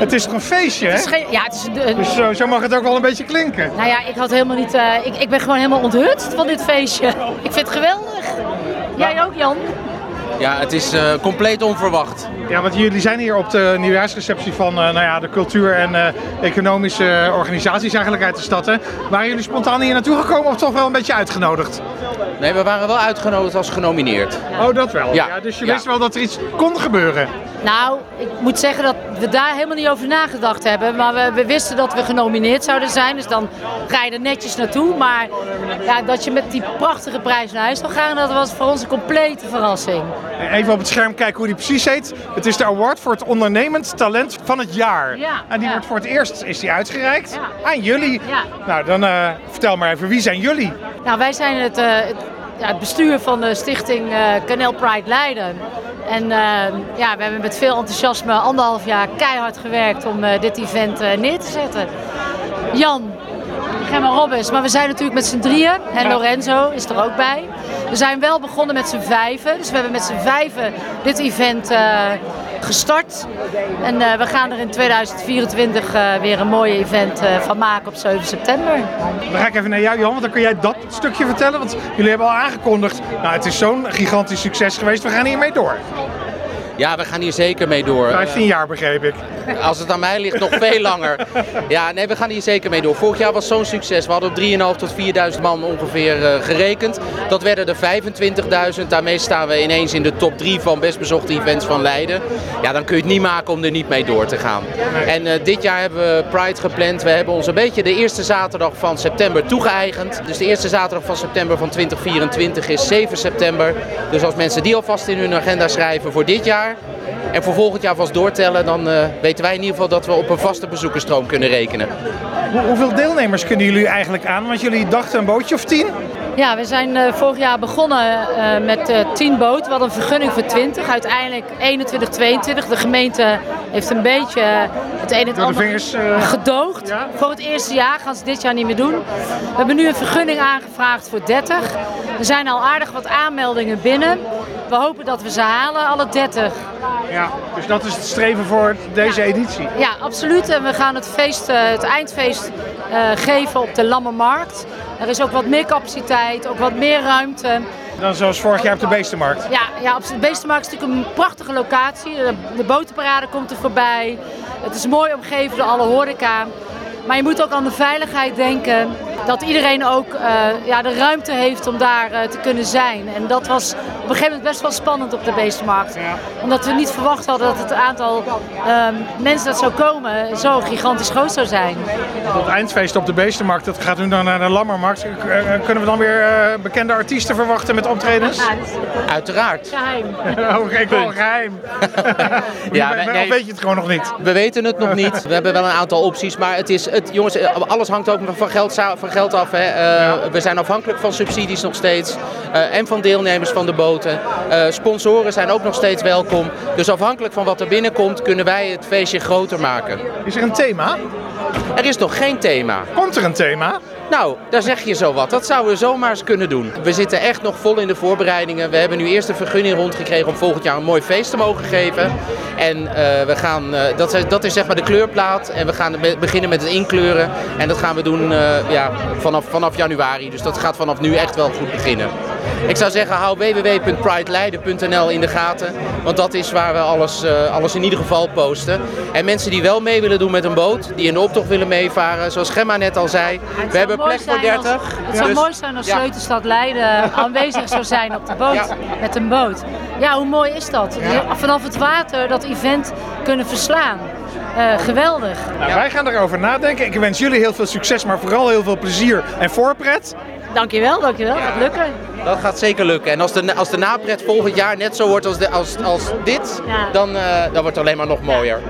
Het is toch een feestje, hè? Het is geen, ja, het is Dus zo, zo mag het ook wel een beetje klinken. nou ja, ik had helemaal niet. eh, ik, ik ben gewoon helemaal onthutst van dit feestje. Ik vind het geweldig. Jij ook, Jan? Ja, het is eh, compleet onverwacht. Ja, want jullie zijn hier op de nieuwjaarsreceptie van eh, nou ja, de cultuur- en eh, economische organisaties eigenlijk uit de stad. Hè? Waren jullie spontaan hier naartoe gekomen of toch wel een beetje uitgenodigd? Nee, we waren wel uitgenodigd als genomineerd. Oh, dat wel. Ja. dus je Ja. wist wel dat er iets kon gebeuren. Nou, ik moet zeggen dat we daar helemaal niet over nagedacht hebben. Maar we, we wisten dat we genomineerd zouden zijn. Dus dan ga je er netjes naartoe. Maar ja, dat je met die prachtige prijs naar huis zou gaan, dat was voor ons een complete verrassing. Even op het scherm kijken hoe die precies heet. Het is de award voor het ondernemend talent van het jaar. Ja, en die ja. wordt voor het eerst is die uitgereikt Ja. aan jullie. Ja. Nou, dan eh, vertel maar even, wie zijn jullie? Nou, wij zijn het, eh, het, ja, het bestuur van de stichting eh Canal Pride Leiden. En eh, ja, we hebben met veel enthousiasme anderhalf jaar keihard gewerkt om eh, dit event eh, neer te zetten. Jan, Gemma Robbins, maar we zijn natuurlijk met z'n drieën. En. Lorenzo is er ook bij. We zijn wel begonnen met z'n vijven. Dus we hebben met z'n vijven dit event eh, gestart. En eh, we gaan er in 2024 eh, weer een mooi event van maken op 7 september. Dan ga ik even naar jou, Jan, want dan kun jij dat stukje vertellen. Want jullie hebben al aangekondigd, nou, het is zo'n gigantisch succes geweest, we gaan hiermee door. Ja, we gaan hier zeker mee door. 15 jaar begreep ik. Als het aan mij ligt, nog veel langer. Ja, nee, we gaan hier zeker mee door. Vorig jaar was zo'n succes. We hadden op 3.500 tot 4.000 man ongeveer eh, gerekend. Dat werden er 25.000. Daarmee staan we ineens in de top 3 van best bezochte events van Leiden. Ja, dan kun je het niet maken om er niet mee door te gaan. En eh, dit jaar hebben we Pride gepland. We hebben ons een beetje de eerste zaterdag van september toegeëigend. Dus de eerste zaterdag van september van 2024 is 7 september. Dus als mensen die alvast in hun agenda schrijven voor dit jaar... En voor volgend jaar vast doortellen, dan eh, weten wij in ieder geval dat we op een vaste bezoekersstroom kunnen rekenen. Hoe- hoeveel deelnemers kunnen jullie eigenlijk aan? Want jullie dachten een bootje of tien? Ja, we zijn eh, vorig jaar begonnen eh, met eh 10 boten. We hadden een vergunning voor 20, uiteindelijk 21, 22. De gemeente heeft een beetje eh, het een en ander vingers, eh, gedoogd. ja. Voor het eerste jaar gaan ze dit jaar niet meer doen. We hebben nu een vergunning aangevraagd voor 30. Er zijn al aardig wat aanmeldingen binnen. We hopen dat we ze halen, alle 30. Ja, dus dat is het streven voor deze editie. Ja, absoluut. En we gaan het, feest, eh, het eindfeest eh, geven op de Lammermarkt. Er is ook wat meer capaciteit, ook wat meer ruimte. Dan zoals vorig jaar op de Beestenmarkt. Ja, ja op de Beestenmarkt is natuurlijk een prachtige locatie. De, de botenparade komt er voorbij. Het is mooi omgeven door alle horeca. Maar je moet ook aan de veiligheid denken. Dat iedereen ook eh, ja, de ruimte heeft om daar eh, te kunnen zijn. En dat was op een gegeven moment best wel spannend op de Beestenmarkt. Omdat we niet verwacht hadden dat het aantal ehm, mensen dat zou komen zo gigantisch groot zou zijn. Het eindfeest op de Beestenmarkt, dat gaat nu dan naar de Lammermarkt. Eh, Kunnen we dan weer bekende artiesten verwachten met optredens? Ja, dat Uiteraard. geheim. Oh, ik wil een geheim. Ja, nee. Of weet je het gewoon nog niet? We weten het nog niet. We hebben wel een aantal opties, maar het is, het, jongens, eh, alles hangt ook van geld, van geld af. Hè. Eh, We zijn afhankelijk van subsidies nog steeds eh, en van deelnemers van de boten. Sponsoren zijn ook nog steeds welkom. Dus afhankelijk van wat er binnenkomt, kunnen wij het feestje groter maken. Is er een thema? Er is nog geen thema. Komt er een thema? Nou, daar zeg je zo wat. Dat zouden we zomaar eens kunnen doen. We zitten echt nog vol in de voorbereidingen. We hebben nu eerst een vergunning rondgekregen om volgend jaar een mooi feest te mogen geven. En eh, we gaan, eh, dat, is, dat is zeg maar de kleurplaat. En we gaan be- beginnen met het inkleuren. En dat gaan we doen eh, ja, vanaf, vanaf januari. Dus dat gaat vanaf nu echt wel goed beginnen. Ik zou zeggen, hou www.prideleiden.nl in de gaten. Want dat is waar we alles, eh, alles in ieder geval posten. En mensen die wel mee willen doen met een boot, die in de optocht willen meevaren, zoals Gemma net al zei. We hebben plek voor zijn als- 30. het zou Dus- mooi zijn als ja. Sleutelstad Leiden aanwezig zou zijn op de boot. Ja. Met een boot. Ja, hoe mooi is dat? Vanaf het water dat event kunnen verslaan. Eh, geweldig. Nou, Wij gaan erover nadenken. Ik wens jullie heel veel succes, maar vooral heel veel plezier en voorpret. Dankjewel, dankjewel. Gaat lukken. Dat gaat zeker lukken. En als de, als de napret volgend jaar net zo wordt als, de, als, als dit, Ja. dan, eh, dan wordt het alleen maar nog mooier.